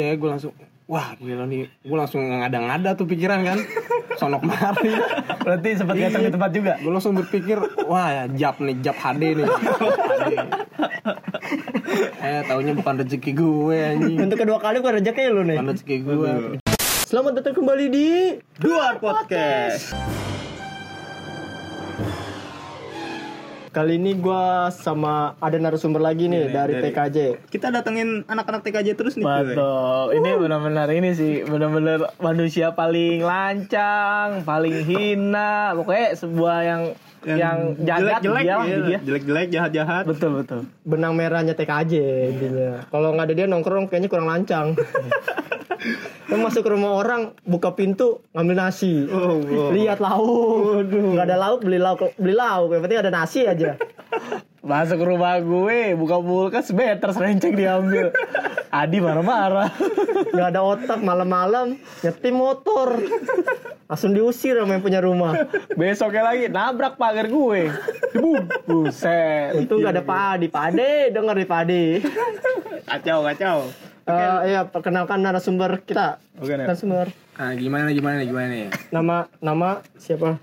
ya gue langsung wah gila nih gue langsung ngada-ngada tuh pikiran kan sonok mari Berarti sempat datang di tempat juga. gue langsung berpikir wah ya jap nih jap HD nih HD. eh taunya bukan rezeki gue anjing Untuk kedua kali bukan rezeki lu nih. bukan rezeki gue Selamat datang kembali di Duar Podcast. Kali ini gua sama ada narasumber lagi nih Iya, dari, dari- TKJ. Kita datengin anak-anak TKJ terus nih. Betul. Ini benar-benar ini sih benar-benar manusia paling lancang, paling hina. Pokoknya sebuah yang yang, jahat jelek-jelek, dia lah iya, dia. jelek-jelek, jahat-jahat. Betul betul. Benang merahnya TKJ intinya. Kalau nggak ada dia nongkrong kayaknya kurang lancang. Lu masuk ke rumah orang, buka pintu, ngambil nasi. Oh, wow. Lihat lauk. Nggak ada lauk, beli lauk, beli lauk. Yang penting ada nasi aja. Masuk ke rumah gue, buka kulkas, better serenceng diambil. Adi marah-marah. Nggak ada otak malam-malam nyetim motor. Langsung diusir sama yang punya rumah. Besoknya lagi nabrak pagar gue. Bum, buset. Untung nggak ada Padi. Padi, denger nih Padi. Kacau, kacau. Eh, iya, perkenalkan narasumber kita. Oke, Ner. Narasumber. ah gimana gimana nih gimana nih Nama nama siapa?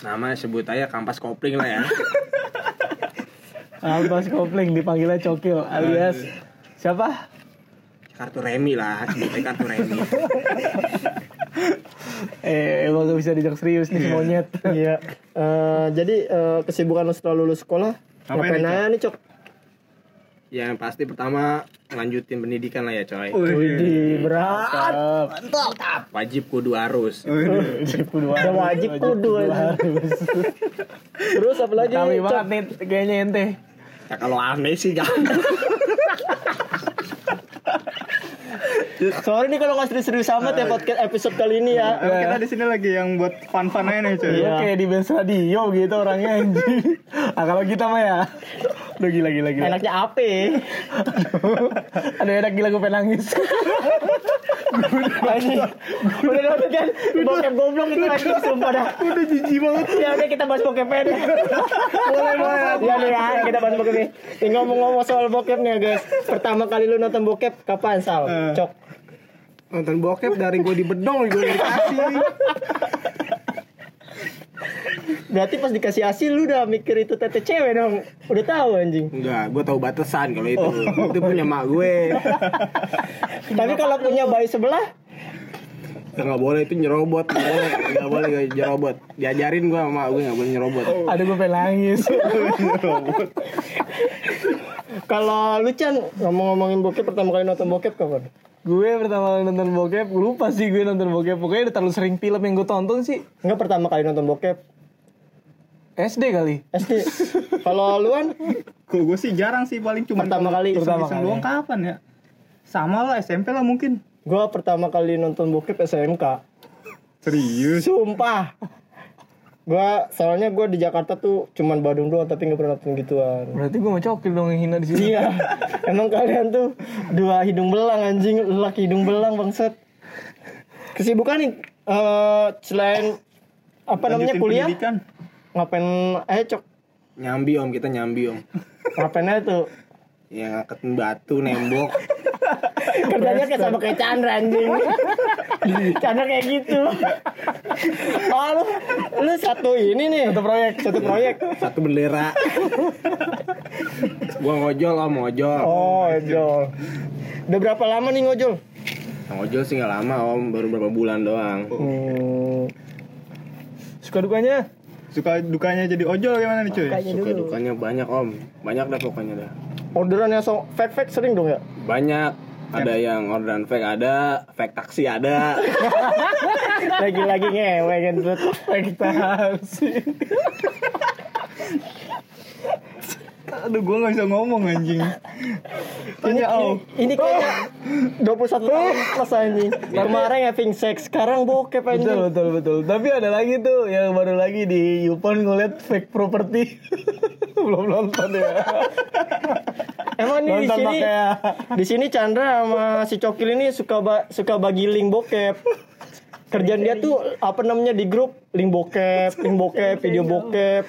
nama sebut aja kampas kopling lah ya Albas Kopling dipanggilnya Cokil alias siapa? kartu remi lah sebut aja kartu remi Eh, emang gak bisa dijak serius nih si monyet. Iya. Eh, jadi eh, kesibukan lo setelah lulus sekolah Ngapain aja nih, Cok? Ya, yang pasti pertama lanjutin pendidikan lah ya coy Wih, berat. wajib kudu harus Udah wajib kudu aja. Terus apa lagi? Kami banget nih kayaknya ente. Ya kalau aneh sih jangan Sorry nih kalau nggak serius-serius amat ya podcast episode kali ini ya. Emang kita di sini lagi yang buat fun-fun aja nih, cuy. Iya. kayak di band radio gitu orangnya anjing. Ah kalau kita mah ya. Udah gila gila gila. Enaknya apa? Ada enak gila gue pengen nangis. Udah nonton kan bokep goblok itu lagi sumpah dah. Udah jijik banget. Ya udah kita bahas bokep aja. boleh boleh. Ya nih ya kita bahas bokep nih. Ini ngomong-ngomong soal bokep nih guys. Pertama kali lu nonton bokep kapan Sal? Cok. nonton bokep dari gue di bedong gue dikasih Berarti pas dikasih hasil lu udah mikir itu tete cewek dong. Udah tahu anjing. enggak gue tahu batasan kalau itu itu punya mak gue Tapi kalau punya bayi sebelah nggak boleh itu nyerobot nggak boleh nggak boleh gak nyerobot diajarin gue sama mak gue nggak boleh nyerobot Aduh gue pengen nangis. kalau lu Chan ngomong-ngomongin bokep pertama kali nonton bokep kapan? gue pertama kali nonton bokep, gue lupa sih gue nonton bokep. Pokoknya udah terlalu sering film yang gue tonton sih. Enggak pertama kali nonton bokep. SD kali. SD. Kalau luan Kalau gue sih jarang sih paling cuma Pertama kali. Pertama kali. doang kapan ya? Sama lah SMP lah mungkin. Gua pertama kali nonton bokep SMK. Serius. Sumpah. Gua soalnya gua di Jakarta tuh cuman Badung doang tapi nggak pernah nonton gituan. Berarti gue mau cokil dong yang hina di sini. Iya. Emang kalian tuh dua hidung belang anjing, laki hidung belang bangsat. Kesibukan nih eh selain apa namanya Lanjutin kuliah? pendidikan. Ngapain eh cok? nyambi om kita nyambi om Ngapain aja tuh? ya ngangkatin batu nembok Kerjanya kayak sama kayak Chandra anjing. Chandra kayak gitu. Oh lu, lu satu ini nih. Satu proyek, satu proyek. satu bendera gua ngojol om ngojol Oh, ojol. Udah berapa lama nih ngojol? ngojol sih nggak lama om baru berapa bulan doang Hmm, Suka dukanya? Suka dukanya jadi ojol gimana nih, cuy? suka dukanya banyak om banyak dah pokoknya dah orderan yang so fake fake sering dong ya? banyak ada yang orderan fake ada fake taksi ada Lagi-lagi ngewe kan fake taksi. Aduh, gue gak bisa ngomong anjing. Ini, oh. ini, ini kayaknya 21 tahun plus anjing. Kemarin having sex, sekarang bokep Betul anjing. betul betul. Tapi ada lagi tuh yang baru lagi di Yupon ngeliat fake property. Belum nonton ya. Emang nih di sini makanya. di sini Chandra sama si Cokil ini suka ba- suka bagi link bokep. Kerjaan dia tuh apa namanya di grup link bokep, link bokep, video bokep.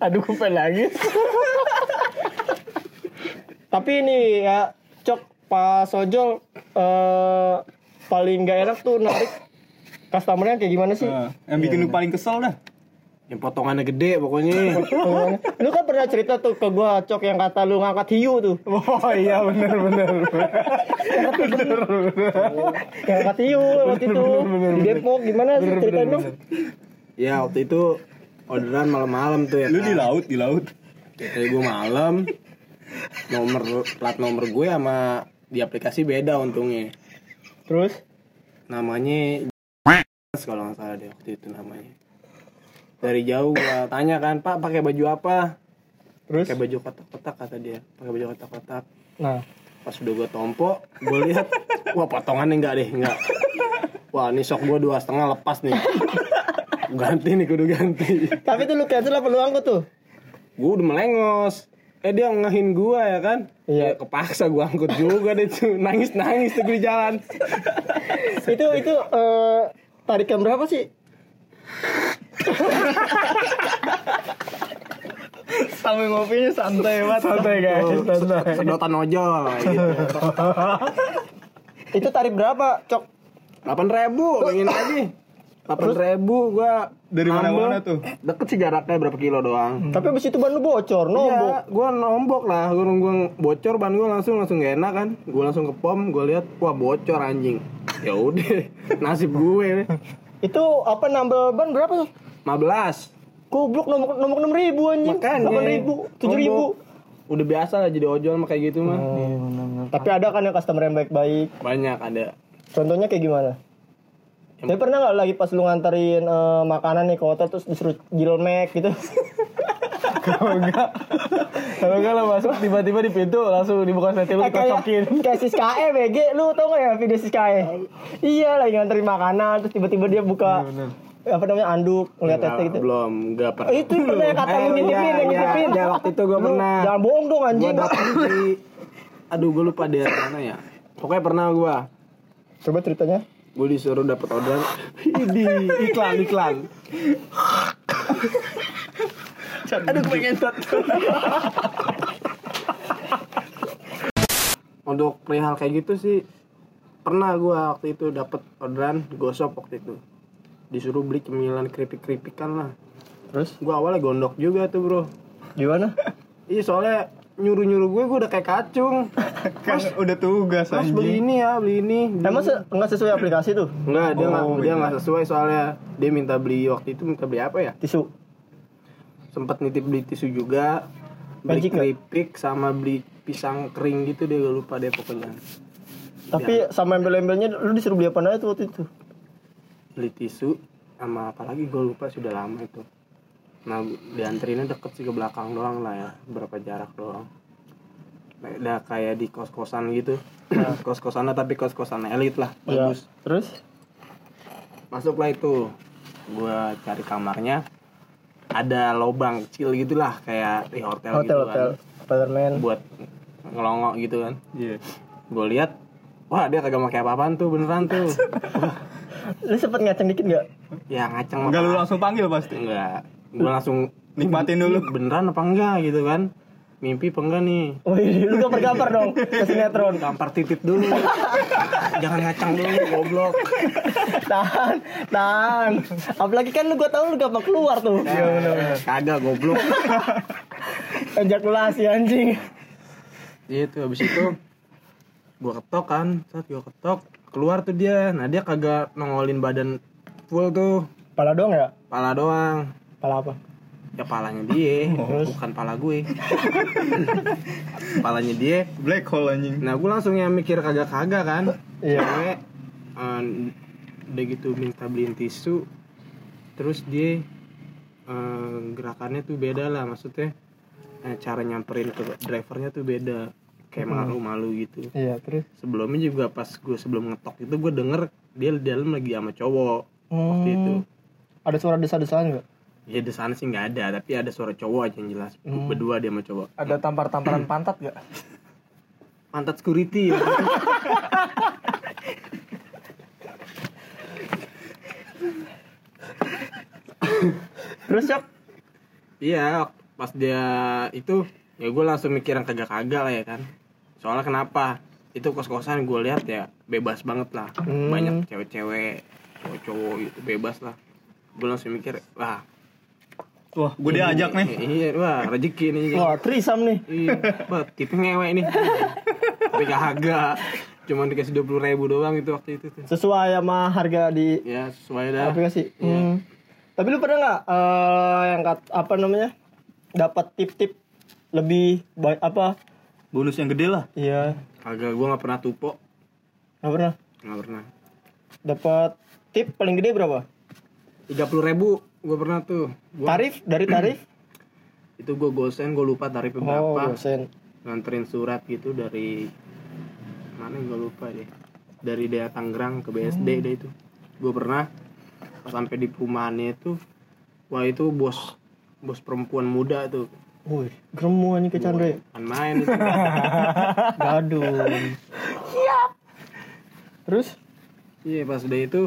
Aduh gue pengen nangis. Tapi ini ya Cok pas ojol eh paling gak enak tuh narik customernya kayak gimana sih? Nah, yang bikin lu paling kesel dah. Yang potongannya gede pokoknya. Lu kan pernah cerita tuh ke gua cok yang kata lu ngangkat hiu tuh. Oh iya bener bener. Yang ngangkat hiu waktu itu di Depok gimana sih ceritain dong? ya waktu itu orderan malam-malam tuh ya. Lu di kan. laut, di laut. Kayak gue malam nomor plat nomor gue sama di aplikasi beda untungnya. Terus Namanya kalau nggak salah deh waktu itu namanya. Dari jauh gua tanya kan, "Pak, pakai baju apa?" terus Pakai baju kotak-kotak kata dia. Pakai baju kotak-kotak. nah Pas udah gue tompo, gue lihat, wah potongannya enggak deh, enggak. Wah, ini sok gue dua setengah lepas nih. Ganti nih, kudu ganti. tapi tuh lu cancel apa lu angkut tuh? Gue udah melengos. Eh dia ngehin gue ya kan? Iya. Ya, kepaksa gue angkut juga deh tuh. Nangis-nangis tuh gue di jalan. itu itu eh tarikan berapa sih? Sambil ngopinya santai banget. Santai guys, santai. Sedotan ojol gitu. Itu tarif berapa, Cok? 8 ribu, pengen lagi. 8 ribu gue Dari mana-mana tuh? Deket sih jaraknya berapa kilo doang. Tapi abis itu ban lu bocor, nombok. Iya, gue nombok lah, gue nunggu bocor ban gue langsung langsung gak enak kan, gue langsung ke pom, gue lihat wah bocor anjing, ya udah nasib gue, Itu apa nambah ban berapa tuh? 15 Goblok nombok nombok enam ribu anjing. Delapan ribu, tujuh ribu. Udah biasa lah jadi ojol mah kayak gitu mah, Tapi ada kan yang customer yang baik-baik. banyak ada, Contohnya kayak gimana? Tapi pernah nggak lagi pas lu nganterin eh, makanan nih ke hotel terus disuruh jilmek gitu? Kalau enggak, kalau enggak lo masuk tiba-tiba di pintu langsung dibuka setting lu Eh, kayak dikocokin. kayak Siskae BG, lu tau gak ya video Siskae? Iya lagi nganterin makanan terus tiba-tiba dia buka apa namanya anduk ngeliat tete gitu. belum, nggak pernah. Eh, itu pernah yang kata lu Eh, ngintipin, iya, yang iya, ngintipin. iya, waktu itu gue Lu pernah, Jangan bohong dong anjing. di, aduh gue lupa daerah mana ya, pokoknya pernah gue, Coba ceritanya. Gue disuruh dapet orderan, di iklan iklan, Aduh pengen Untuk perihal kayak gitu sih pernah gua waktu itu dapat orderan gosop waktu itu. Disuruh beli cemilan keripik keripikan lah. Terus? Gua awalnya gondok juga tuh bro. Gimana? iya soalnya nyuruh nyuruh gue gue udah kayak kacung Kan udah tugas mas beli anjing. ini ya beli ini beli Emang ini. se- nggak sesuai aplikasi tuh? Enggak, dia nggak Oh, dia iya. nggak sesuai soalnya dia minta beli waktu itu minta beli apa ya Tisu. sempat nitip beli tisu juga beli Magic nggak? keripik sama beli pisang kering gitu deh gue lupa deh pokoknya Tapi sama embel-embelnya lu disuruh beli apa aja tuh waktu itu? beli tisu sama apa lagi gue lupa sudah lama itu nah dianterinnya deket sih ke belakang doang lah ya berapa jarak doang nah, udah kayak di kos kosan gitu kos kosan tapi kos kosan elit lah Iya. bagus Terus? masuklah itu gue cari kamarnya ada lobang kecil gitulah kayak di hotel, Hotel gitu hotel. kan Spiderman. buat ngelongok gitu kan Iya. gue lihat wah dia kagak pakai apa-apaan tuh beneran tuh Lu sempet ngaceng dikit nggak? ya ngaceng Enggak lu langsung panggil pasti. enggak gue langsung Nikmatin dulu. beneran apa enggak gitu kan mimpi apa enggak nih Wih, lu gambar-gambar dong ke sinetron. gampar titit dulu jangan ngacang dulu goblok Tahan, tahan. Apalagi kan lu gua tahu lu gampang keluar tuh. Eh, kagak goblok Ejakulasi anjing. gitu habis itu gua ketok kan saat gua ketok keluar tuh dia nah dia kagak nongolin badan full tuh Pala dong ya? pala doang Pala apa? ya palanya dia bukan pala gue palanya dia Black hole anjing. nah gue langsung yang mikir kagak kagak kan Iya. cewek eh, udah gitu minta beliin tisu terus dia eh, gerakannya tuh beda lah maksudnya eh, cara nyamperin ke drivernya tuh beda kayak malu-malu gitu Iya, terus. sebelumnya juga pas gue sebelum ngetok itu gue denger dia di dalam lagi sama cowok waktu itu Ada suara desa-desaan enggak? Ya di sana sih nggak ada tapi ada suara cowok aja yang jelas berdua dia sama cowok Ada tampar-tamparan pantat gak? pantat security ya. Terus, Cok? Iya, pas dia itu ya gue langsung mikir yang kagak-kagak lah ya kan. Soalnya kenapa? itu kos kosan gue lihat ya bebas banget lah Hmm. banyak cewek-cewek cowok-cowok gitu bebas lah gue langsung mikir wah Wah, gue diajak nih. iya wah rezeki nih Wah, trisam nih. iya wah tipe ngewe nih tapi kagak cuman dikasih dua puluh ribu doang itu waktu itu tuh Sesuai sama harga di ya sesuai dah aplikasi. Iya. Hmm. Tapi lu pernah nggak eh, yang kat- apa namanya? Dapat tip-tip lebih baik apa? Bonus yang gede lah. Iya, kagak gue nggak pernah tupo nggak pernah. nggak pernah Dapat tip paling gede berapa? tiga puluh ribu gue pernah tuh gua, Tarif dari tarif? itu gue gosen gue lupa tarifnya oh, berapa dosen. nganterin surat gitu dari mana gue lupa deh dari daerah Tangerang ke BSD deh itu gue pernah pas sampai di perumahannya itu wah itu bos bos perempuan muda tuh Wih, gremu anjing ke Chandra. ya? kan main itu Gaduh. Terus? iya pas udah itu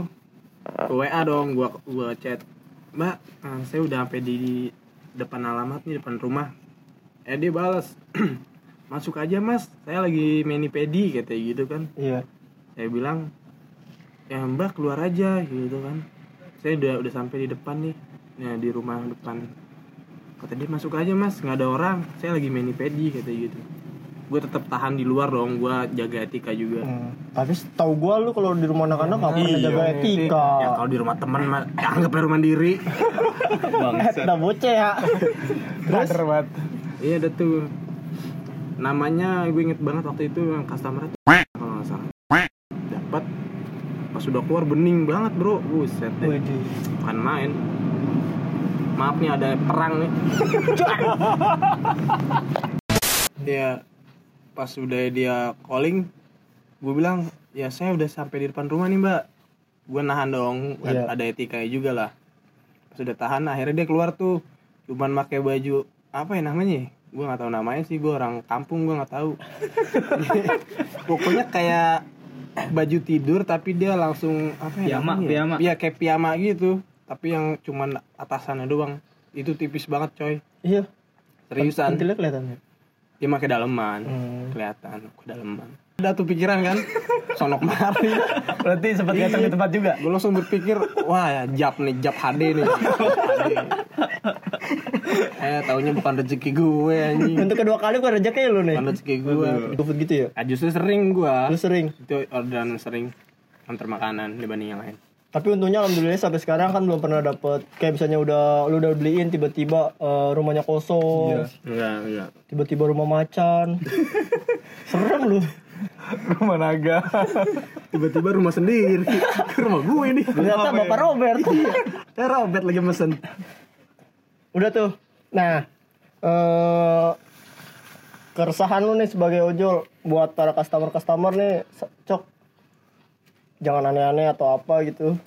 ke WA dong gua gua chat mbak ah, saya udah sampai di depan alamat nih depan rumah. Eh dia balas masuk aja mas. Saya lagi mani pedi katanya gitu kan. Iya. saya bilang ya mbak keluar aja gitu kan. Saya udah udah sampai di depan nih. Ya di rumah depan. Kata dia masuk aja mas. Nggak ada orang. Saya lagi mani pedi kata gitu gue tetap tahan di luar dong gue jaga etika juga Hmm. Tapi tahu gua lu kalau di rumah anak-anak nggak pernah Iya, jaga etika. ya kalau di rumah teman mah ya, anggapnya rumah mandiri Udah bocah ya. Terus? banget. iya ada tuh namanya gue inget banget waktu itu yang customer itu kalau nggak salah dapat pas sudah keluar bening banget bro buset deh. Bukan main maaf nih ada perang nih ya pas udah dia calling gue bilang ya saya udah sampai di depan rumah nih mbak gue nahan dong Iya. ada etikanya juga lah pas udah tahan akhirnya dia keluar tuh cuman pakai baju apa ya namanya gue nggak tahu namanya sih gue orang kampung gue nggak tahu pokoknya kayak baju tidur tapi dia langsung apa ya Piyama, namanya ya? piyama. Iya kayak piyama gitu tapi yang cuman atasannya doang itu tipis banget coy Iya. seriusan kelihatan ya? Dia pakai daleman Hmm. kelihatan ke daleman ada tuh pikiran kan sonok mari Berarti sempat datang di tempat juga. gue langsung berpikir wah ya jap nih jap HD nih HD. eh taunya bukan rezeki gue anjing Untuk kedua kali gua rezeki lu nih. bukan rezeki gue GoFood gitu ya? ah, justru sering gue Lu sering. itu orderan sering antar makanan dibanding yang lain Tapi untungnya alhamdulillah sampai sekarang kan belum pernah dapet kayak misalnya udah lu udah beliin tiba-tiba eh, rumahnya kosong, enggak enggak tiba-tiba rumah macan. Serem lu. Rumah naga. tiba-tiba rumah sendiri rumah gue nih Ternyata Bapak Robert. eh Robert lagi mesen Udah tuh. Nah, eh keresahan lu nih sebagai ojol buat para customer-customer nih, se- cok. Jangan aneh-aneh atau apa gitu.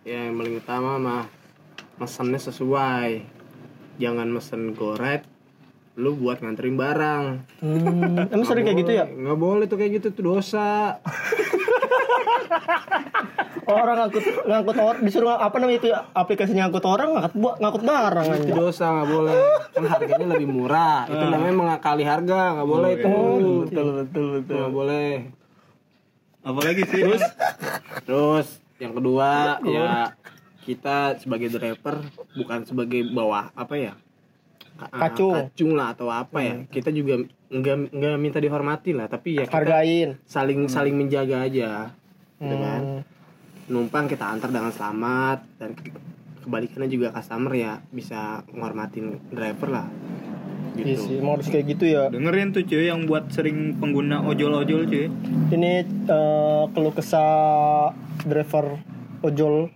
ya yang paling utama mah mesennya sesuai. Jangan mesen goret lu buat nganterin barang. Hmm, emang sering kayak gitu ya? nggak boleh tuh kayak gitu tuh dosa. Orang ngangkut ngangkut orang disuruh apa namanya itu ya, aplikasinya ngangkut orang ngangkut bu- ngangkut barang itu dosa nggak boleh. Kan harganya lebih murah. Itu namanya mengakali harga nggak boleh itu. betul betul betul. nggak boleh Apalagi sih? terus terus yang kedua ya kita sebagai driver bukan sebagai bawah apa ya ah, Kacung. kacung lah atau apa ya kita juga nggak nggak minta dihormati lah tapi ya kita Hargain. saling saling menjaga aja gitu kan Hmm. numpang kita antar dengan selamat dan ke- kebalikannya juga customer ya bisa menghormatin driver lah Iya gitu sih, emang harus kayak gitu ya. Dengerin tuh cuy yang buat sering pengguna ojol-ojol cuy. Ini eh, keluh kesah driver ojol.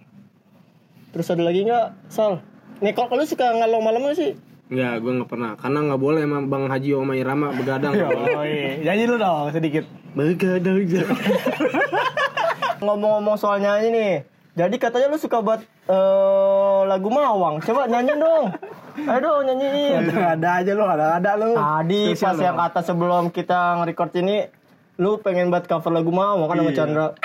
Terus ada lagi nggak, Sal? Nih kalau lu suka ngalong malam sih? Enggak, gue nggak pernah karena nggak boleh emang Bang Haji Oma Irama begadang. Oh iya. Nyanyi lu dong sedikit. begadang Ngomong-ngomong soal nyanyi nih. Jadi katanya lu suka buat lagu Mawang. Coba nyanyi dong. Ayo dong nyanyiin. ada aja lo ada ada lo Tadi pas yang kata sebelum kita nge-record ini lu pengen buat cover lagu Mawang kan sama Chandra.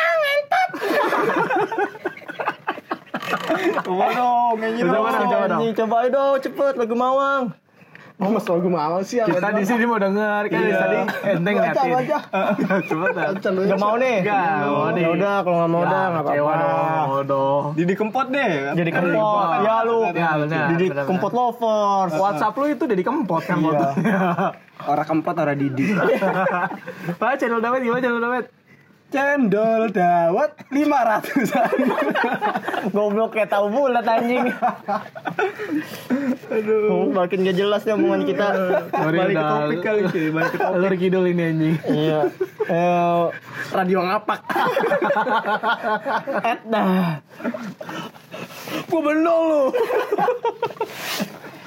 Coba dong, nyanyi Coba dong. dong, coba dong. Coba ayo dong cepet lagu Mawang. Mas gue mau sih Kita di sini mau denger kan dari tadi enteng ngeliatin. Cepet dah. Gak mau nih. Gak mau nih. Ya udah kalau nggak mau udah nggak Kecewa apa-apa. Mau dong. Didi kempot deh. Jadi kempot. Ya lu. Ya benar. Jadi benar, kempot lovers. WhatsApp lu itu jadi kempot kan fotonya. Orang keempat orang Didi Pak channel Damet gimana channel Damet? Cendol dawet 500an Goblok kayak tahu bulat anjing. Aduh. Makin gak jelas nih omongan kita. Sorry Balik ke topik kali cuy, balik ke topik. Alur kidul ini anjing. Iya. Eh, Radio ngapak et dah. Gua benol lu.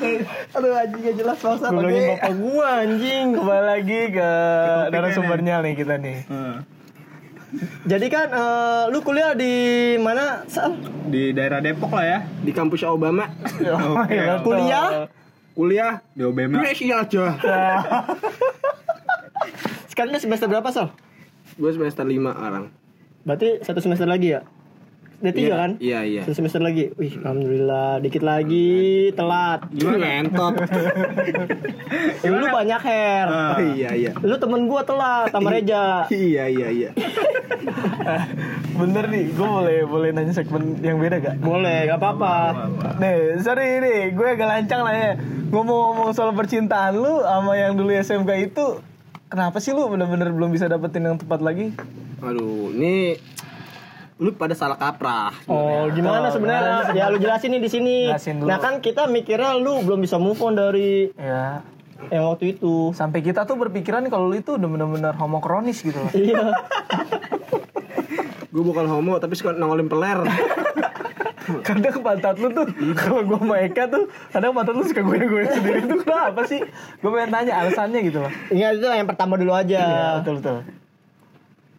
Aduh anjing gak jelas banget. Gua lagi bapak gua anjing. Kembali lagi ke narasumbernya nih kita nih. Hmm. Jadi kan eh, lu kuliah di mana? Sal? Di daerah Depok lah ya. Di kampus Obama Oke. Kuliah? Kuliah Di OBM. Indonesia aja Sekarang semester berapa, Sal? Gue semester 5 orang Berarti satu semester lagi ya? D3 Iya, kan? Iya iya Satu semester lagi. Wih, alhamdulillah. Dikit lagi, telat. Gimana entot Ya, lu banyak hair. Oh, Iya iya Lu temen gua telat sama Reja. Iya iya iya Bener nih, gue boleh boleh nanya segmen yang beda gak? Boleh, gak apa-apa. Nih, sorry nih, gue agak lancang lah ya Ngomong-ngomong soal percintaan lu sama yang dulu SMK itu Kenapa sih lu bener-bener belum bisa dapetin yang tepat lagi? Aduh ini Lu pada salah kaprah Oh, gimana sebenarnya? Ya lu jelasin nih di sini. Nah, kan kita mikirnya lu belum bisa move on dari Ya, yang waktu itu. sampai kita tuh berpikiran kalau lu itu udah bener-bener homo kronis gitu loh Iya. Gue bukan homo tapi suka nongolin peler Kadang pantat lu tuh, kalau gue sama Eka tuh Kadang pantat lu suka gue-gue sendiri tuh kenapa sih? Gue pengen tanya alasannya gitu loh Ingat itu yang pertama dulu aja. Iya, betul-betul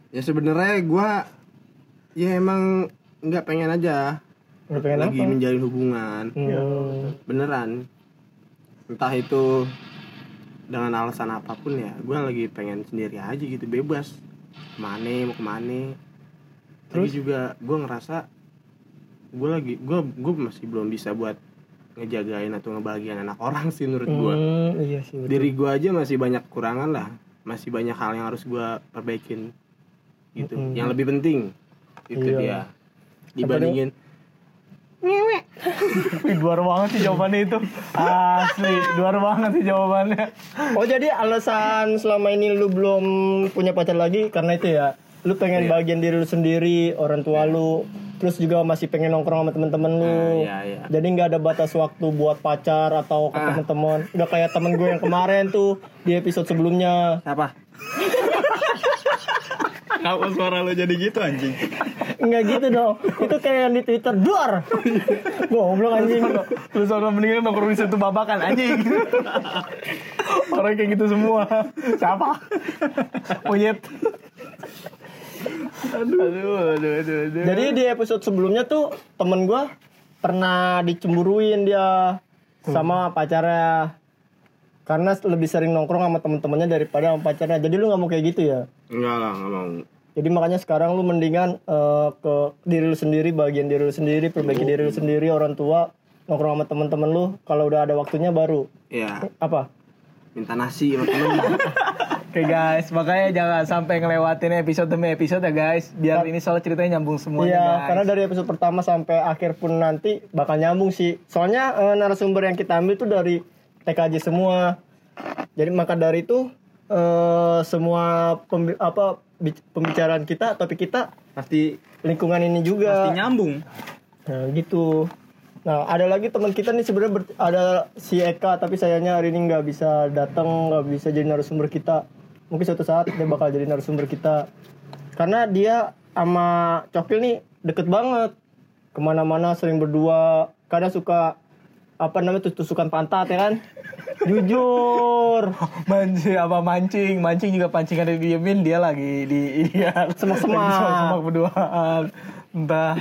Ya sebenarnya gue Ya emang nggak pengen aja Lu pengen Lagi apa? menjalin hubungan Hmm. Beneran Entah itu Dengan alasan apa pun ya Gue lagi pengen sendiri aja gitu Bebas Ke mana mau ke mana Terus juga gue ngerasa Gue lagi Gue gue masih belum bisa buat Ngejagain atau ngebahagiain anak orang sih menurut gue Hmm, iya sih. betul. diri gue aja masih banyak kurangan lah masih banyak hal yang harus gue perbaikin gitu Mm-mm. yang lebih penting itu Iya. dia dibandingin Wih, duar banget sih jawabannya itu Asli, duar banget sih jawabannya Oh, jadi alasan selama ini lu belum punya pacar lagi karena itu ya. Lu pengen Iya. bagian diri lu sendiri, orang tua lu, terus juga masih pengen nongkrong sama temen-temen lu. Ah, iya, iya. Jadi nggak ada batas waktu buat pacar atau ke Ah. temen-temen. Udah kayak temen gue yang kemarin tuh di episode sebelumnya. apa Kenapa suara lo jadi gitu anjing? Enggak gitu dong. Itu kayak yang di Twitter, duar. Goblok anjing. Lu soalnya mendingan nongkrong di situ babakan anjing Orang kayak gitu semua Siapa? Monyet Aduh, aduh, aduh, aduh, aduh. Jadi di episode sebelumnya tuh temen gue pernah dicemburuin dia sama pacarnya karena lebih sering nongkrong sama temen-temennya daripada sama pacarnya. Jadi lu nggak mau kayak gitu ya? enggak lah nggak mau Jadi makanya sekarang lu mendingan eh, ke diri lu sendiri, bagian diri lu sendiri, perbaiki diri lu sendiri, orang tua nongkrong sama temen-temen lu. Kalau udah ada waktunya baru ya apa? minta nasi sama temen Oke guys, makanya jangan sampai ngelewatin episode demi episode ya guys Biar ini soal ceritanya nyambung semuanya Iya, guys karena dari episode pertama sampai akhir pun nanti bakal nyambung sih. Soalnya eh, narasumber yang kita ambil tuh dari TKJ semua. Jadi maka dari itu eh, semua pembi- apa pembicaraan kita, topik kita Pasti lingkungan ini juga. pasti nyambung. Nah, gitu. Nah, ada lagi teman kita nih sebenarnya ada si Eka tapi sayangnya hari ini nggak bisa datang, nggak bisa jadi narasumber kita. Mungkin suatu saat dia bakal jadi narasumber kita. Karena dia sama Cokil nih deket banget. Ke mana-mana sering berdua. Kadang suka apa namanya tus- tusukan pantat ya kan? Jujur. Mancing apa mancing, mancing juga pancingan didiemin dia lagi di iya Semak-semak. lagi semak berduaan. Entah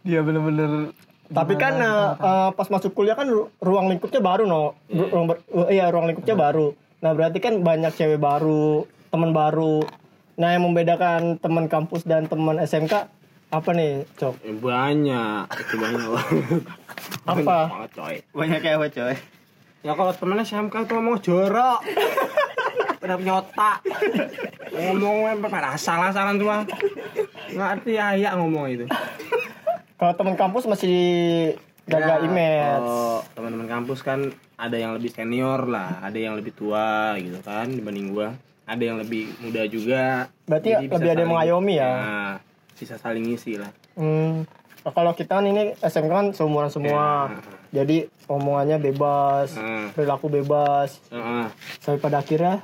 dia bener-bener Tapi kan eh, eh, pas masuk kuliah kan ru- ruang lingkupnya baru no. Ru- Ruang ber- uh, iya ruang lingkupnya baru. Nah berarti kan banyak cewek baru, teman baru. Nah yang membedakan teman kampus dan teman SMK apa nih cok? Ya, banyak itu banyak banget Apa? Banyak banget coy Banyak cewek coy. Ya kalau temennya SMK itu ngomong jorok. Pada punya otak. Ngomong pada asal-asalan cuma. Ngerti ayak ngomong itu. Kalau teman kampus masih jaga Ya, image. teman-teman kampus kan ada yang lebih senior lah, ada yang lebih tua gitu kan dibanding gua. Ada yang lebih muda juga. Berarti bisa lebih ada yang mengayomi ya? Nah, bisa saling ngisi lah. Hmm. Kalau kita kan ini SMK kan seumuran semua. Ya. Jadi omongannya bebas, Hmm. perilaku bebas. Heeh. Sampai pada akhirnya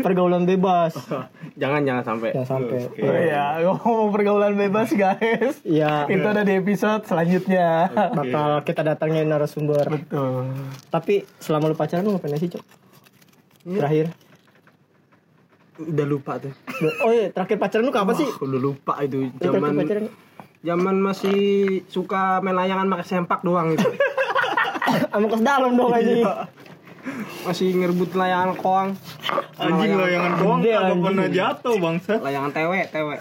pergaulan bebas. jangan jangan sampai. Jangan sampai. Oh iya, ngomong pergaulan bebas guys. Iya, Itu ada di episode selanjutnya. bakal kita datangin narasumber. Betul. Tapi selama lu pacaran lu ngapain sih, Cok? Terakhir. Udah lupa tuh. Oh iya, terakhir pacaran lu kapan sih? Udah lupa itu terakhir zaman zaman masih suka main layangan pakai sempak doang itu. sama kes dalam dong aja. masih ngerebut layangan koang. Anjing layangan doang Gede, kagak pernah jatuh bangsat. Layangan tewe, tewe.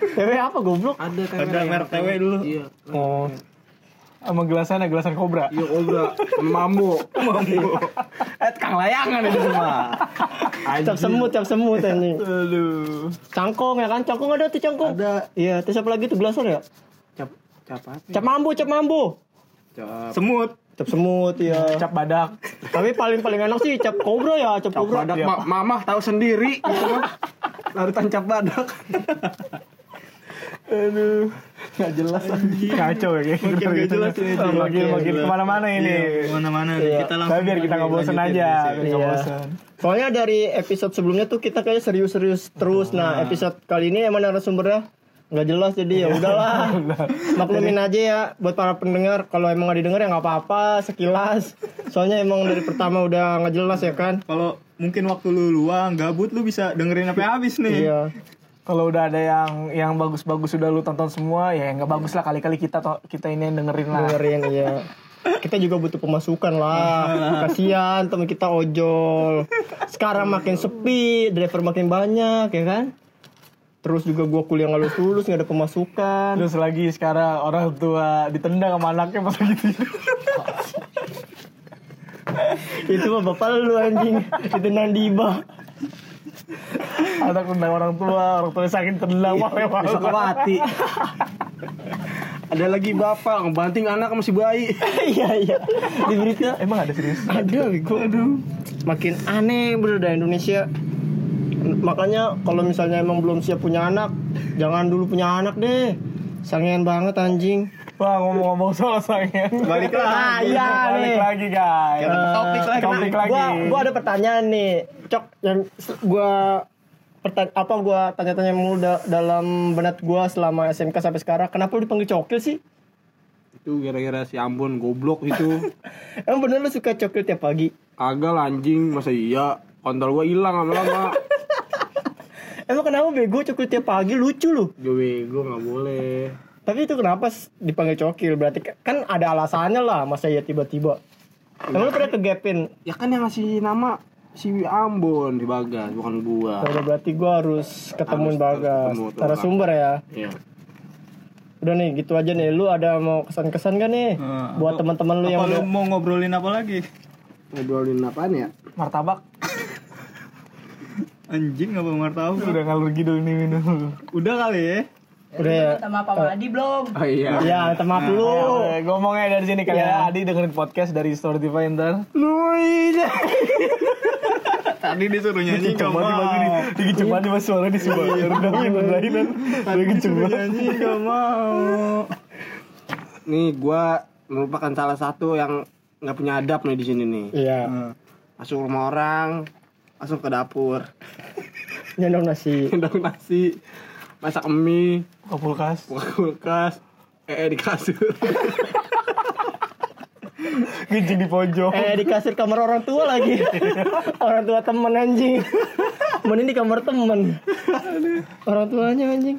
Cewek apa goblok? Ada tewe. Ada merek tewe dulu. Iya. Oh, Sama gelasan ada gelasan kobra. Iya kobra, mambo, mambo. Eh, kang layangan itu semua. cap semut, cap semut anjing. Aduh. Cangkong ya kan? Cangkong ada tuh cangkong. Ada. Iya, terus apa lagi tuh gelasan ya? Cap, cap apa? Cap mambu, cap mambu. Cap, Semut. Cap semut ya. Cap badak. Tapi paling paling enak sih cap kobra ya, cap cap kobra. badak. Ma mamah tahu sendiri. gitu mah. Larutan cap badak. Aduh. Gak jelas Kacau ya kayak Makin gak jelas ini. Oh, Makin makin ke mana-mana ini. Iya, Ke mana-mana nih. Iya. Kita langsung Tapi biar kita nggak bosan aja, biar nggak Iya. bosan. Soalnya dari episode sebelumnya tuh kita kayak serius-serius terus. Nah, episode kali ini emang narasumbernya nggak jelas jadi ya udahlah. Maklumin aja ya buat para pendengar. Kalau emang nggak didengar ya nggak apa-apa sekilas. Soalnya emang dari pertama udah nggak jelas ya kan. Kalau mungkin waktu lu luang, gabut lu bisa dengerin sampai habis nih. Iya. Kalau udah ada yang yang bagus-bagus sudah lu tonton semua, ya nggak bagus lah kali-kali kita kita ini yang dengerin lah. Dengerin iya. Kita juga butuh pemasukan lah. Kasihan teman kita ojol. Sekarang makin sepi, driver makin banyak ya kan. Terus juga gua kuliah nggak lulus lulus nggak ada pemasukan. Terus lagi sekarang orang tua ditendang sama anaknya pas lagi tidur. itu mah bapak lu anjing itu Nandiba Anak tendang orang tua, orang tua sakit tendang wah Bisa mati. Ada lagi bapak ngebanting anak masih bayi. iya iya di berita Emang ada serius? ada bego aduh makin aneh bener dah Indonesia makanya kalau misalnya emang belum siap punya anak jangan dulu punya anak deh sangean banget anjing Wah ngomong-ngomong soal sangen. Balik lagi. ah iya Balik nih lagi guys. Eh, Topik lagi. Topik lagi. gua gua ada pertanyaan nih cok yang pertanyaan apa gua tanya-tanya mulu da- dalam benak gua selama SMK sampai sekarang kenapa lu dipanggil cokil sih Itu gara-gara si Ambon goblok itu. emang bener lu suka cokil tiap pagi Kagak lah, anjing, masa iya? Kontol gua hilang lama-lama. emang kenapa bego cokil tiap pagi lucu lu Gue gue nggak boleh. Tapi itu kenapa dipanggil cokil? Berarti ka- kan ada alasannya lah, masa ya tiba-tiba. Emang lu pernah kegepin? Ya kan yang ngasih nama si Ambon di Bagas, bukan gua. Udah berarti gua harus ketemuin Harus- harus Bagas. ketemu tuh Narasumber ya. Iya. Udah nih, gitu aja nih. Lu ada mau kesan-kesan gak nih? Eh, Buat teman-teman lu yang lu udah... mau ngobrolin apa lagi? Ngobrolin apaan ya? Martabak. Anjing apa martabak? Udah ngalur gitu ini minum. Udah kali ya. Udah ya? sama Pak Madi belum? Oh iya. Iya, minta maaf dulu. Eh, ngomongnya dari sini kali Iya. ya. Adi dengerin podcast dari Storytify ntar. Tadi disuruh nyanyi gak mau. Dikit banget nih mas suara di sebelah. Gue kenceng Disuruh banget. nyanyi gak mau. Nih gua merupakan salah satu yang nggak punya adab nih di sini nih. Iya, Masuk rumah orang, masuk ke dapur, nyendong nasi. gendong nasi, masak mie, Ke kulkas. buka kulkas, eh di kasur. Kencing di pojok. Eh, di kasir kamar orang tua lagi. orang tua temen anjing. Mending di kamar temen. Orang tuanya anjing.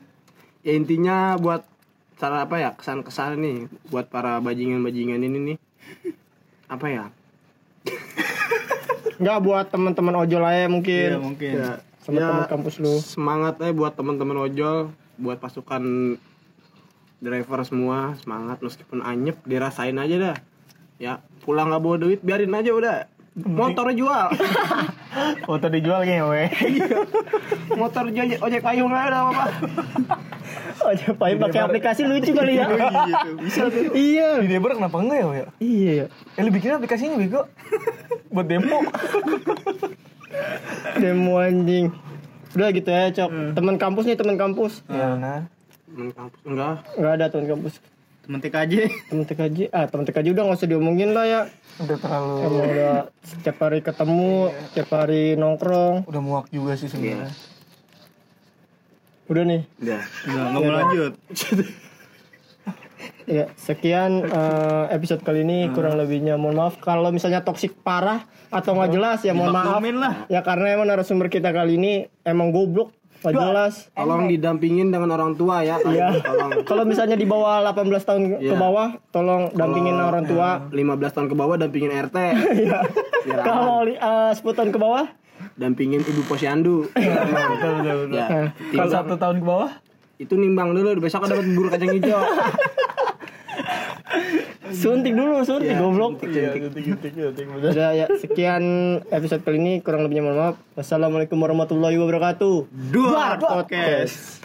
ya intinya buat cara apa ya kesan-kesan nih buat para bajingan-bajingan ini nih apa ya Enggak buat teman-teman ojol aja Iya mungkin. mungkin. ya, Sama ya, teman kampus lu. semangat aja buat teman-teman ojol buat pasukan driver semua semangat meskipun anyep dirasain aja dah ya pulang nggak bawa duit biarin aja udah motornya jual Foto dijual ngewe. motor ojek ojek payung nggak ada apa Oh, Pakai pakai aplikasi lucu kali ya. Bisa tuh. iya. Di Deber kenapa enggak ya, ya? Iya ya. Eh, lu bikin aplikasinya bego. Buat demo. Demo anjing. Udah gitu ya, Cok. Teman kampus nih, teman kampus. Ya, nah. temen kampus enggak Enggak ada teman kampus. Temen TKJ. Teman TKJ. Ah, teman TKJ udah nggak usah diomongin lah ya. Udah terlalu Emang udah setiap hari ketemu, setiap hari nongkrong. udah muak juga sih sebenarnya. Udah nih. udah Enggak, enggak mau lanjut. Ya, sekian eh, episode kali ini kurang lebihnya mohon maaf kalau misalnya toksik parah atau nggak jelas ya mohon maaf. Lah. Ya karena emang narasumber kita kali ini emang goblok, nggak jelas. tolong didampingin dengan orang tua ya Iya. tolong Kalau misalnya di bawah 18 tahun ke Iya. bawah, tolong dampingin orang tua. 15 tahun ke bawah dampingin RT Iya. Kalau eh, 10 tahun ke bawah, dampingin ibu posyandu ya Kalau satu tahun ke bawah? itu nimbang dulu besok dapat bubur kacang hijau suntik dulu, suntik goblok. Iya, detik-detik, detik, bener. Udah ya, sekian episode kali ini kurang lebihnya mohon maaf. Wassalamualaikum warahmatullahi wabarakatuh. Dua Podcast.